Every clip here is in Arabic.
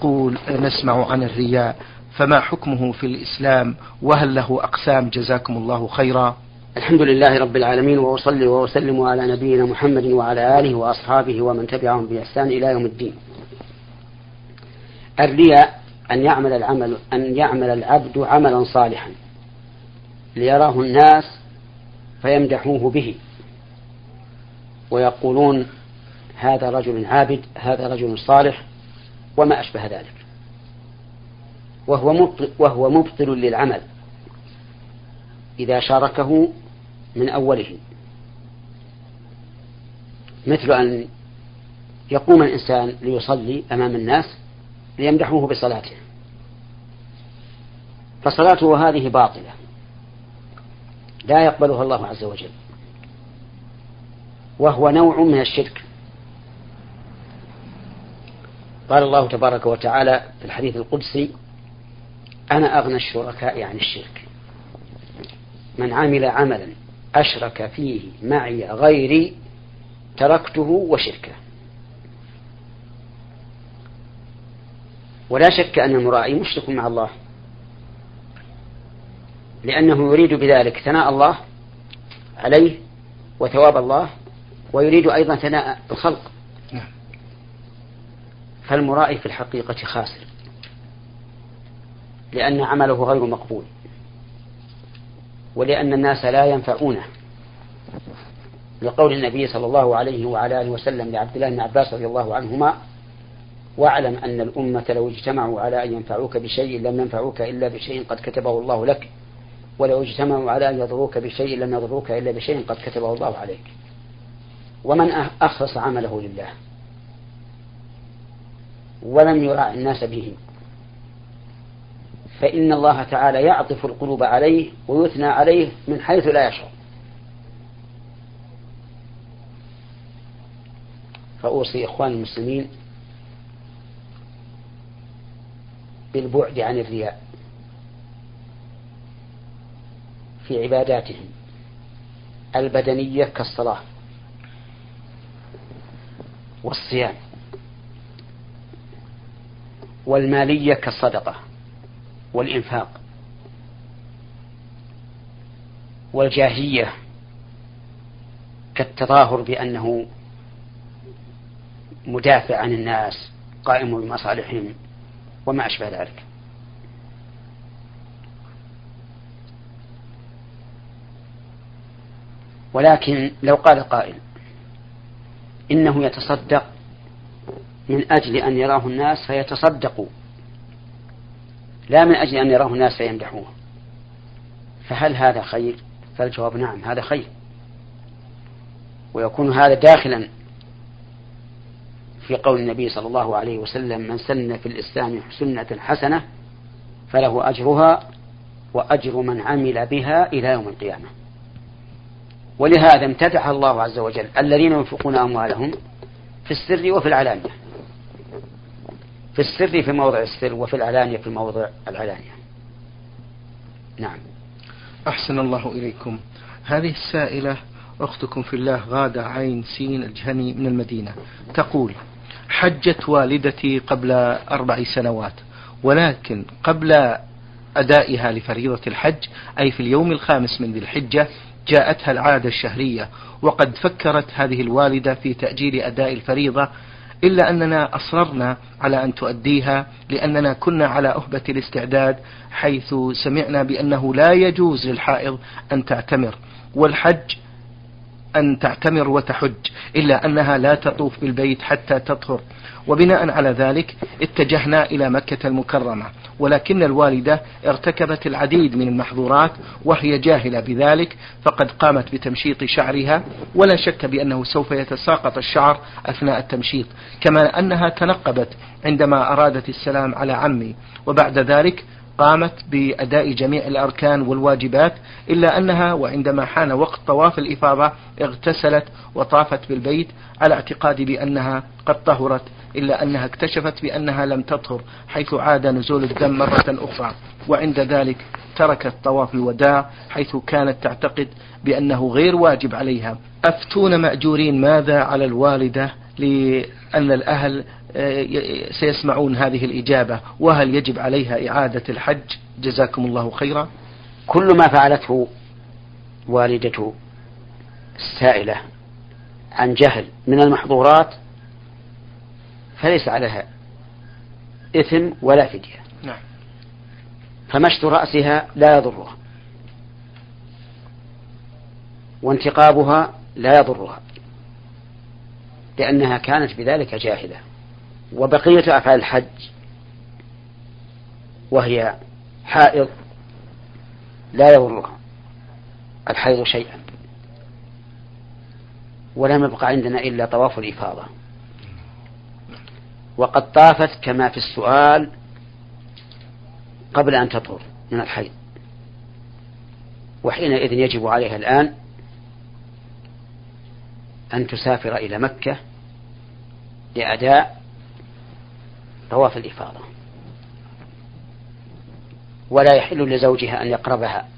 يقول نسمع عن الرياء فما حكمه في الإسلام؟ وهل له أقسام؟ جزاكم الله خيرا. الحمد لله رب العالمين وأصلي وأسلم على نبينا محمد وعلى آله وأصحابه ومن تبعهم بإحسان إلى يوم الدين. الرياء أن يعمل العمل أن يعمل العبد عملا صالحا ليراه الناس فيمدحوه به. ويقولون هذا رجل عابد هذا رجل صالح وما أشبه ذلك. وهو مبطل, وهو مبطل للعمل. إذا شاركه من أوله. مثل أن يقوم الإنسان ليصلي أمام الناس ليمدحوه بصلاته. فصلاته هذه باطلة. لا يقبلها الله عز وجل. وهو نوع من الشرك. قال الله تبارك وتعالى في الحديث القدسي أنا أغنى الشركاء عن الشرك من عمل عملا أشرك فيه معي غيري تركته وشركه ولا شك أن المرائي مشرك مع الله لأنه يريد بذلك ثناء الله عليه وثواب الله ويريد أيضا ثناء الخلق. فالمرائي في الحقيقة خاسر لأن عمله غير مقبول ولأن الناس لا ينفعونه. لقول النبي صلى الله عليه وعلى آله وسلم لعبد الله بن عباس رضي الله عنهما واعلم أن الأمة لو اجتمعوا على أن ينفعوك بشيء لم ينفعوك إلا بشيء قد كتبه الله لك ولو اجتمعوا على أن يضروك بشيء لم يضروك إلا بشيء قد كتبه الله عليك. ومن أخلص عمله لله. ولم يراع الناس به فإن الله تعالى يعطف القلوب عليه ويثنى عليه من حيث لا يشعر فأوصي إخوان المسلمين بالبعد عن الرياء في عباداتهم البدنية كالصلاة والصيام. والمالية كالصدقة والإنفاق والجاهية كالتظاهر بأنه مدافع عن الناس قائم بمصالحهم وما أشبه ذلك. ولكن لو قال قائل إنه يتصدق من أجل أن يراه الناس فيتصدقوا. لا من أجل أن يراه الناس فيمدحوه. فهل هذا خير؟ فالجواب نعم هذا خير. ويكون هذا داخلا في قول النبي صلى الله عليه وسلم من سن في الإسلام سنة حسنة فله أجرها وأجر من عمل بها إلى يوم القيامة. ولهذا امتدح الله عز وجل الذين ينفقون أموالهم في السر وفي العلانية. في السر في موضع السر وفي العلانية في موضع العلانية. نعم. أحسن الله إليكم. هذه السائلة أختكم في الله غادة عين سين الجهني من المدينة. تقول حجت والدتي قبل أربع سنوات ولكن قبل أدائها لفريضة الحج أي في اليوم الخامس من ذي الحجة جاءتها العادة الشهرية وقد فكرت هذه الوالدة في تأجيل أداء الفريضة إلا أننا أصررنا على أن تؤديها لأننا كنا على أهبة الاستعداد حيث سمعنا بأنه لا يجوز للحائض أن تعتمر. والحج أن تعتمر وتحج إلا أنها لا تطوف بالبيت حتى تطهر. وبناء على ذلك اتجهنا إلى مكة المكرمة. ولكن الوالدة ارتكبت العديد من المحظورات وهي جاهلة بذلك فقد قامت بتمشيط شعرها. ولا شك بأنه سوف يتساقط الشعر أثناء التمشيط. كما أنها تنقبت عندما أرادت السلام على عمي. وبعد ذلك قامت بأداء جميع الأركان والواجبات إلا أنها وعندما حان وقت طواف الإفاضة اغتسلت وطافت بالبيت على اعتقاد بأنها قد طهرت إلا أنها اكتشفت بأنها لم تطهر حيث عاد نزول الدم مرة أخرى. وعند ذلك تركت طواف الوداع حيث كانت تعتقد بأنه غير واجب عليها. أفتون مأجورين ماذا على الوالدة لأن الأهل سيسمعون هذه الإجابة وهل يجب عليها إعادة الحج؟ جزاكم الله خيرا. كل ما فعلته والدة السائلة عن جهل من المحظورات فليس عليها إثم ولا فدية. نعم. فمشط رأسها لا يضرها وانتقابها لا يضرها لأنها كانت بذلك جاهلة. وبقية أفعال الحج وهي حائض لا يضرها الحيض شيئا ولم يبقى عندنا إلا طواف الإفاضة. وقد طافت كما في السؤال قبل أن تطهر من الحيض وحينئذ يجب عليها الآن أن تسافر إلى مكة لأداء طواف الإفاضة. ولا يحل لزوجها أن يقربها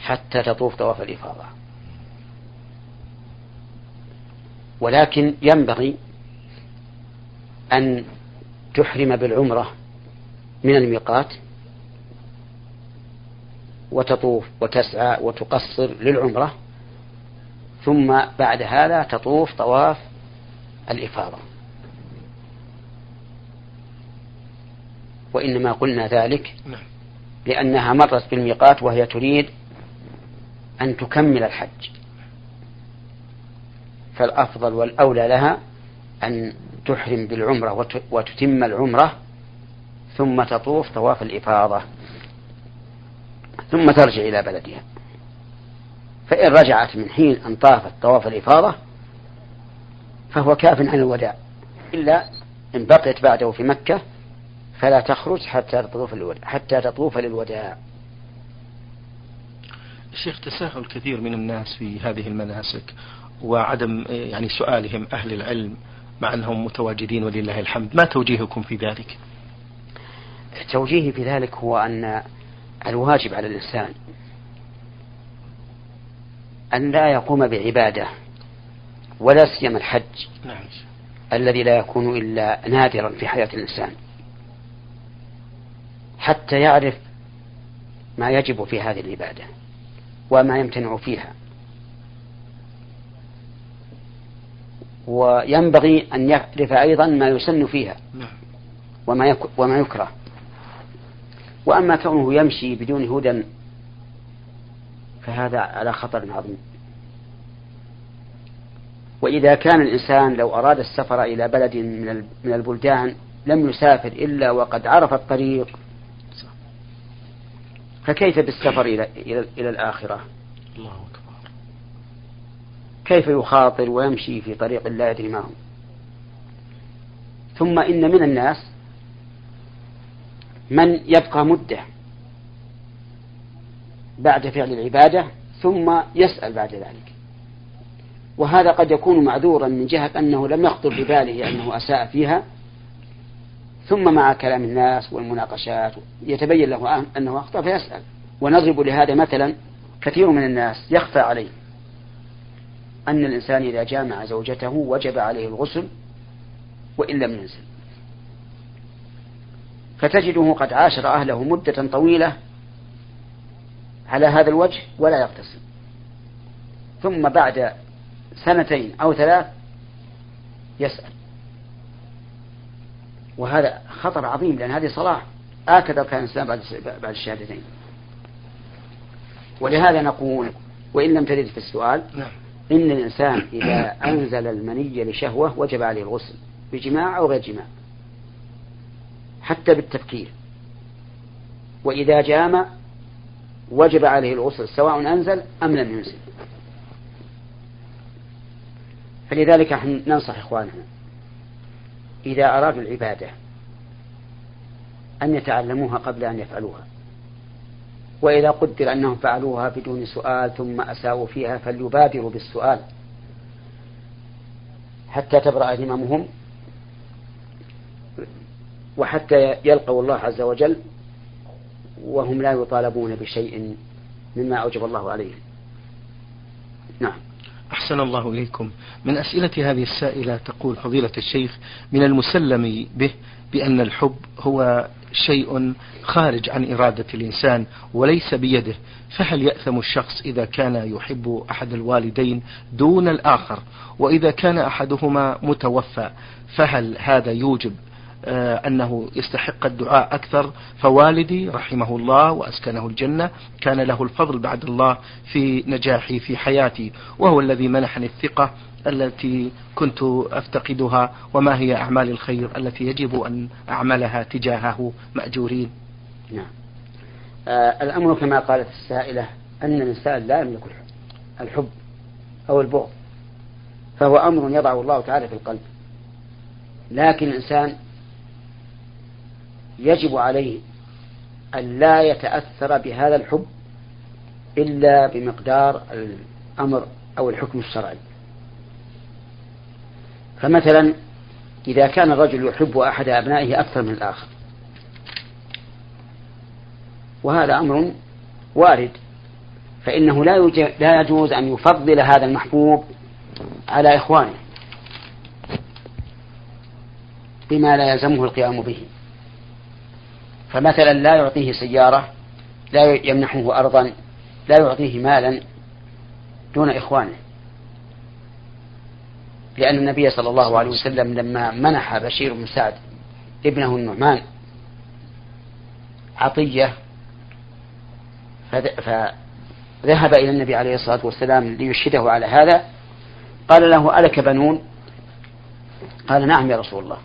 حتى تطوف طواف الإفاضة. ولكن ينبغي أن تحرم بالعمرة من الميقات وتطوف وتسعى وتقصر للعمرة ثم بعد هذا تطوف طواف الإفاضة. وإنما قلنا ذلك نعم. لأنها مرت بالميقات وهي تريد أن تكمل الحج. فالأفضل والأولى لها أن تحرم بالعمرة وتتم العمرة ثم تطوف طواف الإفاضة. ثم ترجع إلى بلدها. فإن رجعت من حين أن طافت طواف الإفاضة فهو كاف عن الوداع. إلا إن بقيت بعده في مكة فلا تخرج حتى تطوف للوداع حتى تطوف للوداع. الشيخ تساهل كثير من الناس في هذه المناسك وعدم يعني سؤالهم أهل العلم مع أنهم متواجدين ولله الحمد. ما توجيهكم في ذلك؟ توجيهي في ذلك هو أن الواجب على الإنسان أن لا يقوم بعبادة ولا سيما الحج نعم. الذي لا يكون إلا نادرا في حياة الإنسان. حتى يعرف ما يجب في هذه العبادة وما يمتنع فيها. وينبغي أن يعرف أيضا ما يسن فيها نعم. وما وما يكره. وأما كونه يمشي بدون هدى فهذا على خطر عظيم. وإذا كان الإنسان لو أراد السفر إلى بلد من البلدان لم يسافر إلا وقد عرف الطريق فكيف بالسفر إلى إلى إلى الآخرة؟ الله أكبر. كيف يخاطر ويمشي في طريق لا يدري ما هو؟ ثم إن من الناس من يبقى مدة بعد فعل العبادة ثم يسأل بعد ذلك وهذا قد يكون معذورا من جهة أنه لم يخطر بباله أنه أساء فيها ثم مع كلام الناس والمناقشات يتبين له أنه أخطأ فيسأل. ونضرب لهذا مثلا كثير من الناس يخفى عليه. أن الإنسان إذا جامع زوجته وجب عليه الغسل وإن لم ينزل. فتجده قد عاشر أهله مدة طويلة على هذا الوجه ولا يغتسل. ثم بعد سنتين أو ثلاث يسأل. وهذا خطر عظيم لأن هذه صلاة هكذا كان الإسلام بعد بعد الشهادتين. ولهذا نقول وإن لم ترد في السؤال نعم. إن الإنسان إذا أنزل المني لشهوة وجب عليه الغسل بجماع أو غير جماع حتى بالتفكير. وإذا جامع وجب عليه الغسل سواء أنزل أم لم ينزل. فلذلك ننصح إخواننا إذا أرادوا العبادة أن يتعلموها قبل أن يفعلوها. وإذا قدر أنهم فعلوها بدون سؤال ثم أساءوا فيها فليبادروا بالسؤال حتى تبرأ ذممهم وحتى يلقوا الله عز وجل وهم لا يطالبون بشيء مما أوجب الله عليهم. نعم. أحسن الله إليكم. من أسئلة هذه السائلة تقول فضيلة الشيخ من المسلم به بأن الحب هو شيء خارج عن إرادة الإنسان وليس بيده فهل يأثم الشخص إذا كان يحب أحد الوالدين دون الآخر؟ وإذا كان أحدهما متوفى فهل هذا يوجب أنه يستحق الدعاء أكثر. فوالدي رحمه الله وأسكنه الجنة كان له الفضل بعد الله في نجاحي في حياتي وهو الذي منحني الثقة التي كنت أفتقدها وما هي أعمال الخير التي يجب أن أعملها تجاهه مأجورين. نعم. آه الأمر كما قالت السائلة أن الإنسان لا يملك الحب أو البغض فهو أمر يضعه الله تعالى في القلب. لكن الإنسان يجب عليه أن لا يتأثر بهذا الحب إلا بمقدار الأمر أو الحكم الشرعي. فمثلا إذا كان الرجل يحب أحد أبنائه أكثر من الآخر وهذا أمر وارد فإنه لا لا يجوز أن يفضل هذا المحبوب على إخوانه بما لا يلزمه القيام به. فمثلا لا يعطيه سيارة لا يمنحه أرضا لا يعطيه مالا دون إخوانه. لأن النبي صلى الله عليه وسلم لما منح بشير بن سعد ابنه النعمان عطية فذهب إلى النبي عليه الصلاة والسلام ليشهده على هذا. قال له ألك بنون؟ قال نعم يا رسول الله.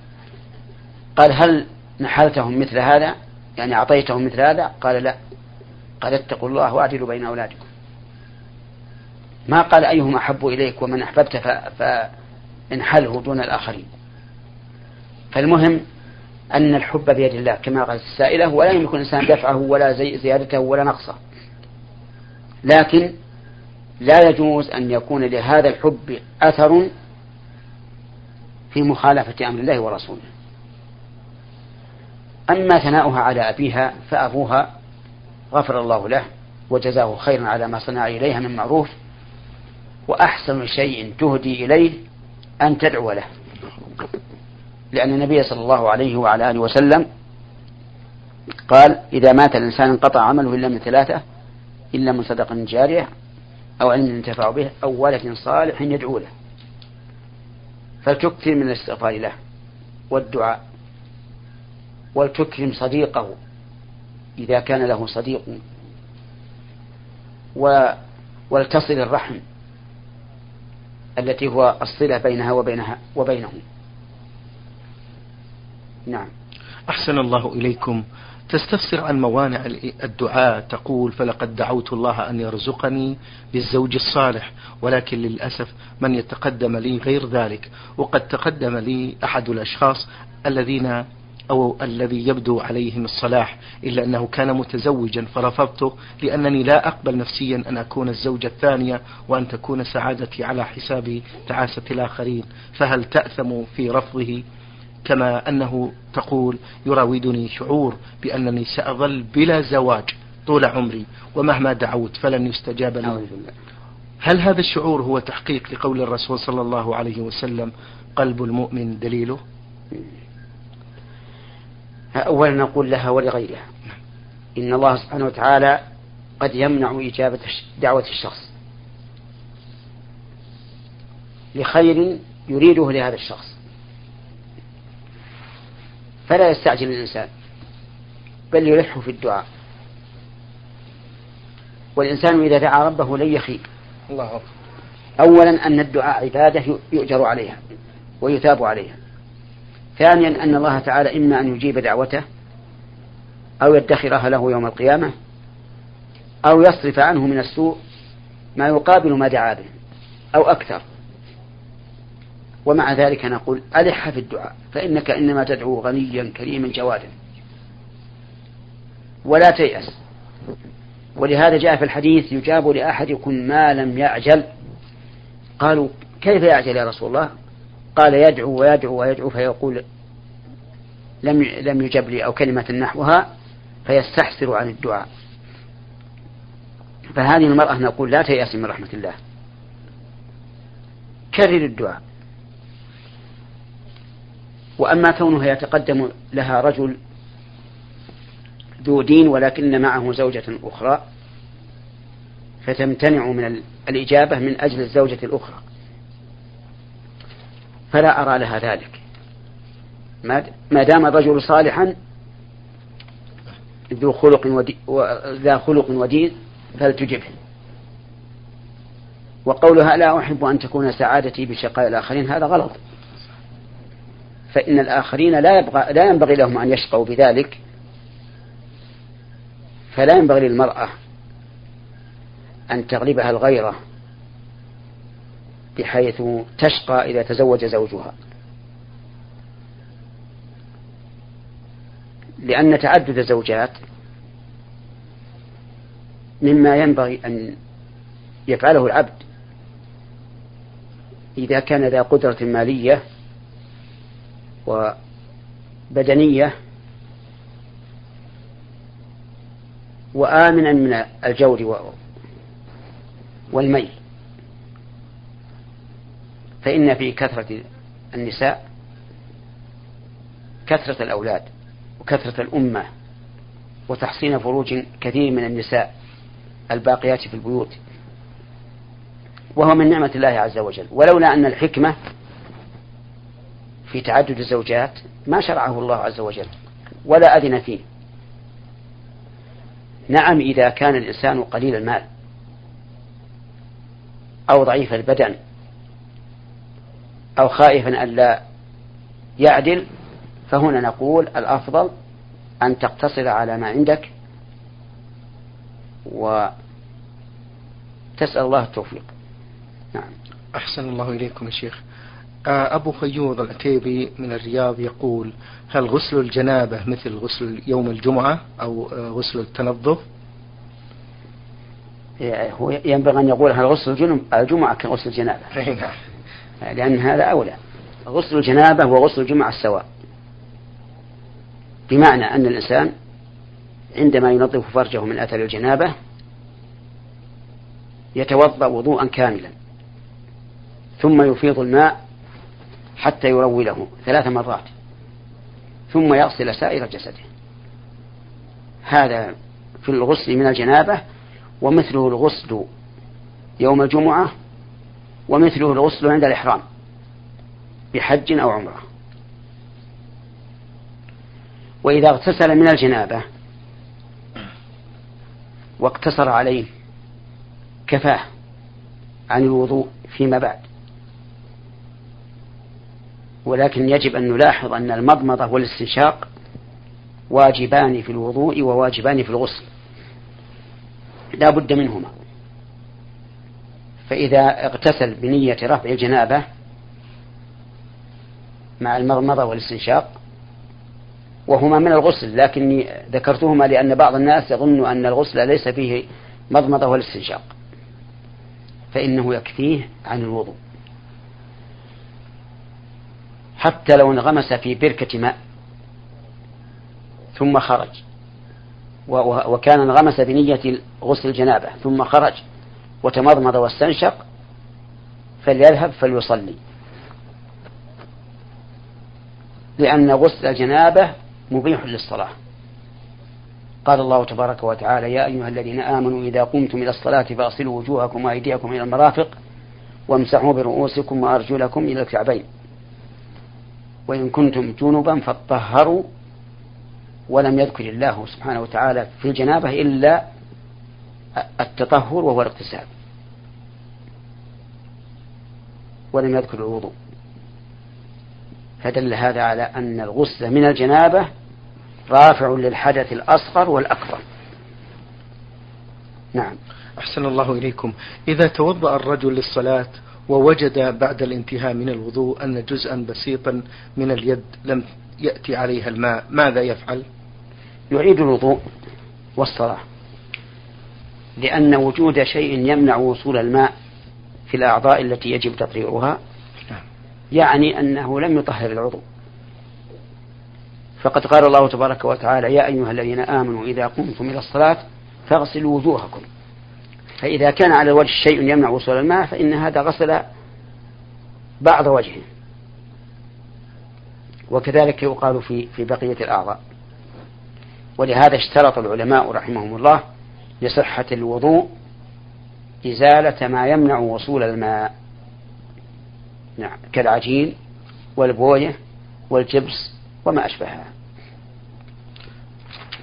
قال هل نحلتهم مثل هذا؟ يعني أعطيتهم مثل هذا؟ قال لا. قال اتقوا الله وأعدلوا بين أولادكم. ما قال أيهم أحب إليك ومن أحببت فانحله دون الآخرين. فالمهم أن الحب بيد الله كما قالت السائلة ولا يملك الإنسان دفعه ولا زيادته ولا نقصه. لكن لا يجوز أن يكون لهذا الحب أثر في مخالفة أمر الله ورسوله. أما ثناؤها على أبيها فأبوها غفر الله له وجزاه خيرا على ما صنع إليها من معروف وأحسن شيء تهدي إليه أن تدعو له. لأن النبي صلى الله عليه وعلى آله وسلم قال إذا مات الإنسان انقطع عمله إلا من ثلاثة إلا من صدق جارية أو علم ينتفع به أو ولد صالح يدعو له. فلتكثر من الاستغفار له والدعاء ولتكرم صديقه إذا كان له صديق و ولتصل الرحم التي هو الصلة بينها وبينها وبينه. نعم. أحسن الله إليكم. تستفسر عن موانع الدعاء تقول فلقد دعوت الله أن يرزقني بالزوج الصالح ولكن للأسف من يتقدم لي غير ذلك. وقد تقدم لي أحد الأشخاص الذين أو الذي يبدو عليهم الصلاح إلا أنه كان متزوجا فرفضته لأنني لا أقبل نفسيا أن أكون الزوجة الثانية وأن تكون سعادتي على حساب تعاسة الآخرين. فهل تأثم في رفضه؟ كما أنه تقول يراودني شعور بأنني سأظل بلا زواج طول عمري ومهما دعوت فلن يستجاب لي. هل هذا الشعور هو تحقيق لقول الرسول صلى الله عليه وسلم قلب المؤمن دليله؟ أولا نقول لها ولغيرها. إن الله سبحانه وتعالى قد يمنع إجابة دعوة الشخص. لخير يريده لهذا الشخص. فلا يستعجل الإنسان بل يلح في الدعاء. والإنسان إذا دعا ربه لن يخيب. الله أكبر. أولا أن الدعاء عبادة يؤجر عليها ويثاب عليها. ثانيا أن الله تعالى إما أن يجيب دعوته أو يدخرها له يوم القيامة أو يصرف عنه من السوء ما يقابل ما دعا به أو أكثر. ومع ذلك نقول ألح في الدعاء فإنك إنما تدعو غنيا كريما جوادا. ولا تيأس. ولهذا جاء في الحديث يجاب لأحدكم ما لم يعجل. قالوا كيف يعجل يا رسول الله؟ قال يدعو ويدعو ويدعو فيقول لم لم يجب لي أو كلمة نحوها فيستحسر عن الدعاء. فهذه المرأة نقول لا تيأس من رحمة الله. كرر الدعاء. وأما كونه يتقدم لها رجل ذو دين ولكن معه زوجة أخرى فتمتنع من الإجابة من أجل الزوجة الأخرى. فلا أرى لها ذلك. ما دام الرجل صالحا ذو خلق ودي ذا خلق ودين فلتجبه. وقولها لا أحب أن تكون سعادتي بشقاء الآخرين هذا غلط. فإن الآخرين لا يبغى لا ينبغي لهم أن يشقوا بذلك. فلا ينبغي للمرأة أن تغلبها الغيرة. بحيث تشقى إذا تزوج زوجها. لأن تعدد الزوجات مما ينبغي أن يفعله العبد. إذا كان ذا قدرة مالية وبدنية وآمنا من الجور والميل. فإن في كثرة النساء كثرة الأولاد وكثرة الأمة وتحصين فروج كثير من النساء الباقيات في البيوت وهو من نعمة الله عز وجل. ولولا أن الحكمة في تعدد الزوجات ما شرعه الله عز وجل ولا أذن فيه. نعم إذا كان الإنسان قليل المال أو ضعيف البدن أو خائفا ألا يعدل فهنا نقول الأفضل أن تقتصر على ما عندك وتسأل الله التوفيق. نعم. أحسن الله إليكم يا شيخ. آه، أبو فيوض العتيبي من الرياض يقول هل غسل الجنابة مثل غسل يوم الجمعة أو آه، غسل التنظف؟ هو ينبغي أن يقول هل غسل الجمعة كغسل الجنابة. نعم. لأن هذا أولى. غسل الجنابة وغسل الجمعة السواء. بمعنى أن الإنسان عندما ينظف فرجه من أثر الجنابة يتوضأ وضوءا كاملا ثم يفيض الماء حتى يروله ثلاث مرات ثم يغسل سائر جسده. هذا في الغسل من الجنابة ومثله الغسل يوم الجمعة ومثله الغسل عند الإحرام بحج أو عمرة. وإذا اغتسل من الجنابة واقتصر عليه كفاه عن الوضوء فيما بعد. ولكن يجب أن نلاحظ أن المضمضة والاستنشاق واجبان في الوضوء وواجبان في الغسل. لا بد منهما. فإذا اغتسل بنية رفع الجنابة مع المضمضة والاستنشاق وهما من الغسل لكني ذكرتهما لأن بعض الناس يظن أن الغسل ليس فيه مضمضة والاستنشاق فإنه يكفيه عن الوضوء. حتى لو انغمس في بركة ماء ثم خرج وكان انغمس بنية غسل الجنابة ثم خرج وتمضمض واستنشق فليذهب فليصلي. لأن غسل الجنابة مبيح للصلاة. قال الله تبارك وتعالى يا أيها الذين آمنوا إذا قمتم إلى الصلاة فاغسلوا وجوهكم وأيديكم إلى المرافق وامسحوا برؤوسكم وأرجلكم إلى الكعبين. وإن كنتم جنبا فاطهروا. ولم يذكر الله سبحانه وتعالى في الجنابة إلا التطهر وهو الاغتسال. ولم يذكر الوضوء. فدل هذا على أن الغسل من الجنابة رافع للحدث الأصغر والأكبر. نعم. أحسن الله إليكم. إذا توضأ الرجل للصلاة ووجد بعد الانتهاء من الوضوء أن جزءا بسيطا من اليد لم يأتي عليها الماء ماذا يفعل؟ يعيد الوضوء والصلاة. لأن وجود شيء يمنع وصول الماء في الأعضاء التي يجب تطهيرها نعم. يعني أنه لم يطهر العضو. فقد قال الله تبارك وتعالى يا أيها الذين آمنوا إذا قمتم إلى الصلاة فاغسلوا وجوهكم. فإذا كان على الوجه شيء يمنع وصول الماء فإن هذا غسل بعض وجهه. وكذلك يقال في في بقية الأعضاء. ولهذا اشترط العلماء رحمهم الله لصحة الوضوء إزالة ما يمنع وصول الماء. نعم كالعجين والبوية والجبس وما أشبهها.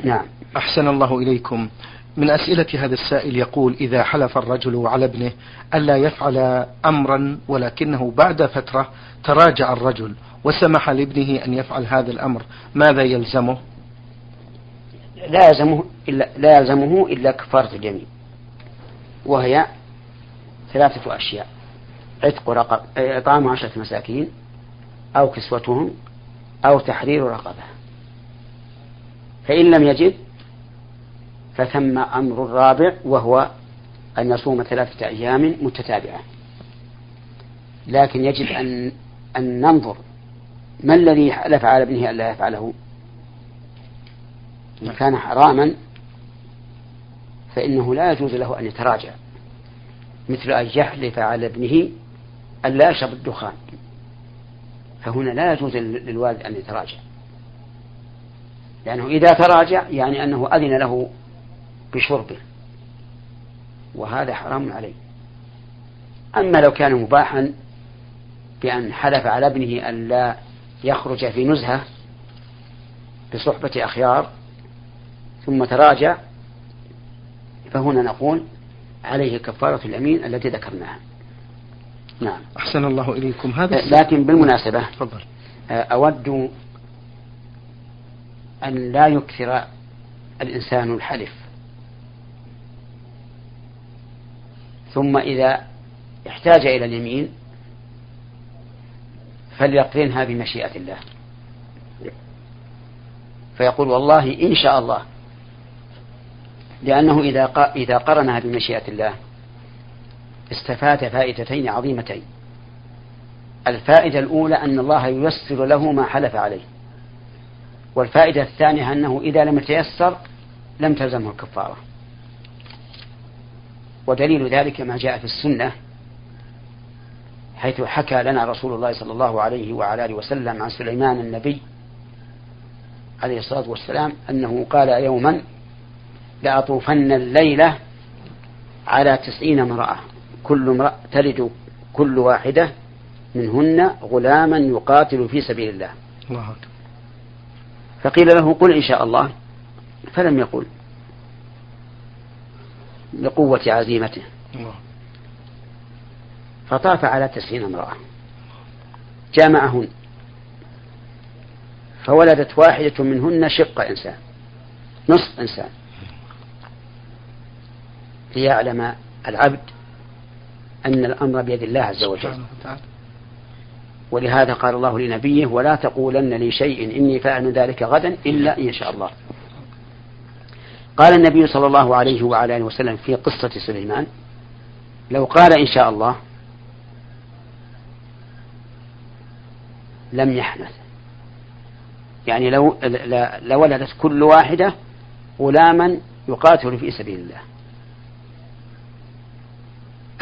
نعم. أحسن الله إليكم. من أسئلة هذا السائل يقول إذا حلف الرجل على ابنه ألا يفعل أمرا ولكنه بعد فترة تراجع الرجل وسمح لابنه أن يفعل هذا الأمر ماذا يلزمه؟ لا يلزمه إلا, لا يلزمه إلا كفارة اليمين وهي ثلاثة أشياء عتق رقب إطعام عشرة مساكين أو كسوتهم أو تحرير رقبة. فإن لم يجد فثم أمر الرابع وهو أن يصوم ثلاثة أيام متتابعة. لكن يجب أن أن ننظر ما الذي حلف على ابنه ألا يفعله. إن كان حراما فإنه لا يجوز له أن يتراجع مثل أن يحلف على ابنه ألا يشرب الدخان. فهنا لا يجوز للوالد أن يتراجع. لأنه إذا تراجع يعني أنه أذن له بشربه وهذا حرام عليه. أما لو كان مباحا بأن حلف على ابنه أن لا يخرج في نزهة بصحبة أخيار ثم تراجع فهنا نقول عليه كفارة اليمين التي ذكرناها. نعم. أحسن الله إليكم. هذا لكن بالمناسبة تفضل. أود أن لا يكثر الإنسان الحلف. ثم إذا احتاج إلى اليمين فليقرنها بمشيئة الله. فيقول والله إن شاء الله لأنه إذا إذا قرنها بمشيئة الله استفاد فائدتين عظيمتين. الفائدة الأولى أن الله ييسر له ما حلف عليه. والفائدة الثانية أنه إذا لم يتيسر لم تلزمه الكفارة. ودليل ذلك ما جاء في السنة حيث حكى لنا رسول الله صلى الله عليه وعلى آله وسلم عن سليمان النبي عليه الصلاة والسلام أنه قال يوما لأطوفن الليلة على تسعين امرأة. كل امرأة تلد كل واحدة منهن غلاما يقاتل في سبيل الله. الله فقيل له قل إن شاء الله. فلم يقل. لقوة عزيمته. الله فطاف على تسعين امرأة. جامعهن. فولدت واحدة منهن شق إنسان. نصف إنسان. ليعلم العبد أن الأمر بيد الله عز وجل. ولهذا قال الله لنبيه ولا تقولن لشيء إني فاعل ذلك غدا إلا إن شاء الله. قال النبي صلى الله عليه وعلى آله وسلم في قصة سليمان لو قال إن شاء الله لم يحنث يعني لو لولدت كل واحدة غلاما يقاتل في سبيل الله.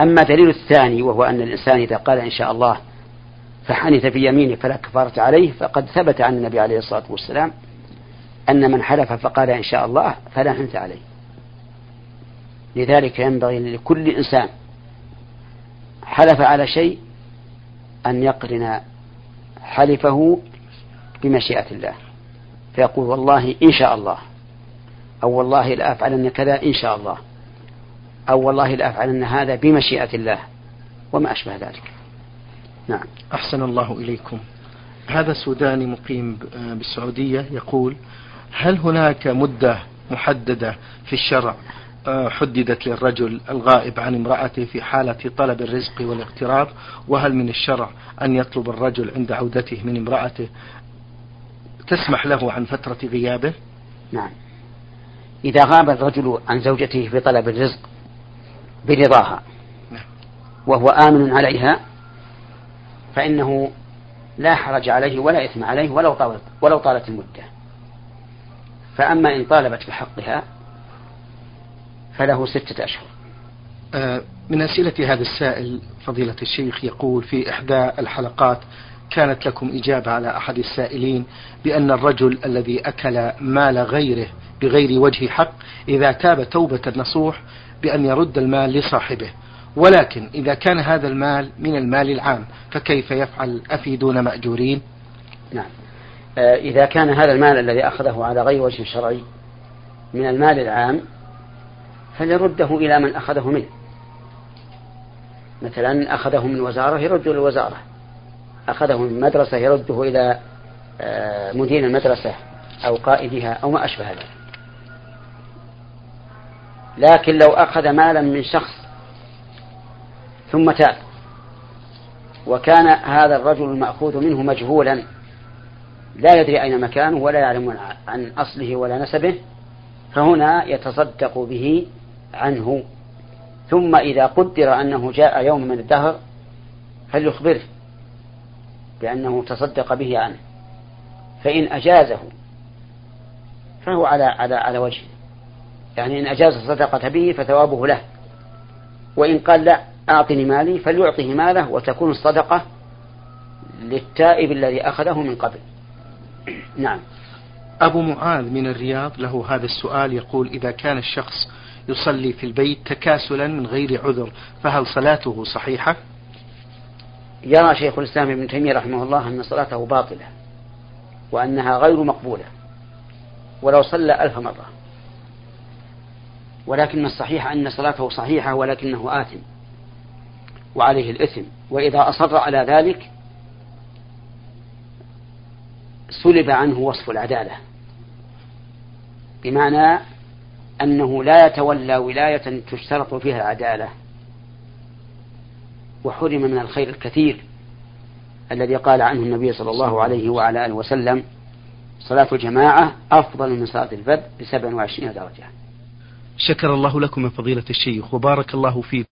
أما دليل الثاني وهو أن الإنسان إذا قال إن شاء الله فحنث في يمينه فلا كفارة عليه فقد ثبت عن النبي عليه الصلاة والسلام أن من حلف فقال إن شاء الله فلا حنث عليه. لذلك ينبغي لكل إنسان حلف على شيء أن يقرن حلفه بمشيئة الله فيقول والله إن شاء الله أو والله لأفعلن كذا إن شاء الله. أو والله لأفعلن هذا بمشيئة الله. وما أشبه ذلك. نعم. أحسن الله إليكم. هذا سوداني مقيم بالسعودية يقول هل هناك مدة محددة في الشرع؟ آه، حددت للرجل الغائب عن امرأته في حالة طلب الرزق والاغتراب وهل من الشرع أن يطلب الرجل عند عودته من امرأته تسمح له عن فترة غيابه؟ نعم. إذا غاب الرجل عن زوجته في طلب الرزق برضاها نعم. وهو آمن عليها فإنه لا حرج عليه ولا إثم عليه ولو طالت ولو طالت المدة. فأما إن طالبت بحقها فله ستة أشهر. آه من أسئلة هذا السائل فضيلة الشيخ يقول في إحدى الحلقات كانت لكم إجابة على أحد السائلين بأن الرجل الذي أكل مال غيره بغير وجه حق إذا تاب توبة نصوح بأن يرد المال لصاحبه. ولكن إذا كان هذا المال من المال العام فكيف يفعل أفيدون مأجورين؟ نعم. آه، إذا كان هذا المال الذي أخذه على غير وجه شرعي من المال العام فليرده إلى من أخذه منه. مثلا أخذه من وزارة يرده للوزارة أخذه من مدرسة يرده إلى آه، مدير المدرسة أو قائدها أو ما أشبه ذلك. لكن لو أخذ مالا من شخص ثم تاب وكان هذا الرجل المأخوذ منه مجهولا لا يدري أين مكانه ولا يعلم عن أصله ولا نسبه فهنا يتصدق به عنه. ثم إذا قدر أنه جاء يوم من الدهر فليخبره بأنه تصدق به عنه فإن أجازه فهو على على على وجهه. يعني إن أجاز الصدقة به فثوابه له. وإن قال لا أعطني مالي فليعطه ماله وتكون الصدقة للتائب الذي أخذه من قبل. نعم. أبو معاذ من الرياض له هذا السؤال يقول إذا كان الشخص يصلي في البيت تكاسلا من غير عذر فهل صلاته صحيحة؟ يرى شيخ الإسلام ابن تيمية رحمه الله أن صلاته باطلة وأنها غير مقبولة ولو صلى ألف مرة. ولكن الصحيح أن صلاته صحيحة ولكنه آثم وعليه الإثم. وإذا أصر على ذلك سلب عنه وصف العدالة بمعنى أنه لا يتولى ولاية تشترط فيها العدالة. وحرم من الخير الكثير الذي قال عنه النبي صلى الله عليه وعلى آله وسلم صلاة الجماعة أفضل من صلاة الفرد بسبع وعشرين درجة. شكر الله لكم يا فضيلة الشيخ وبارك الله فيكم.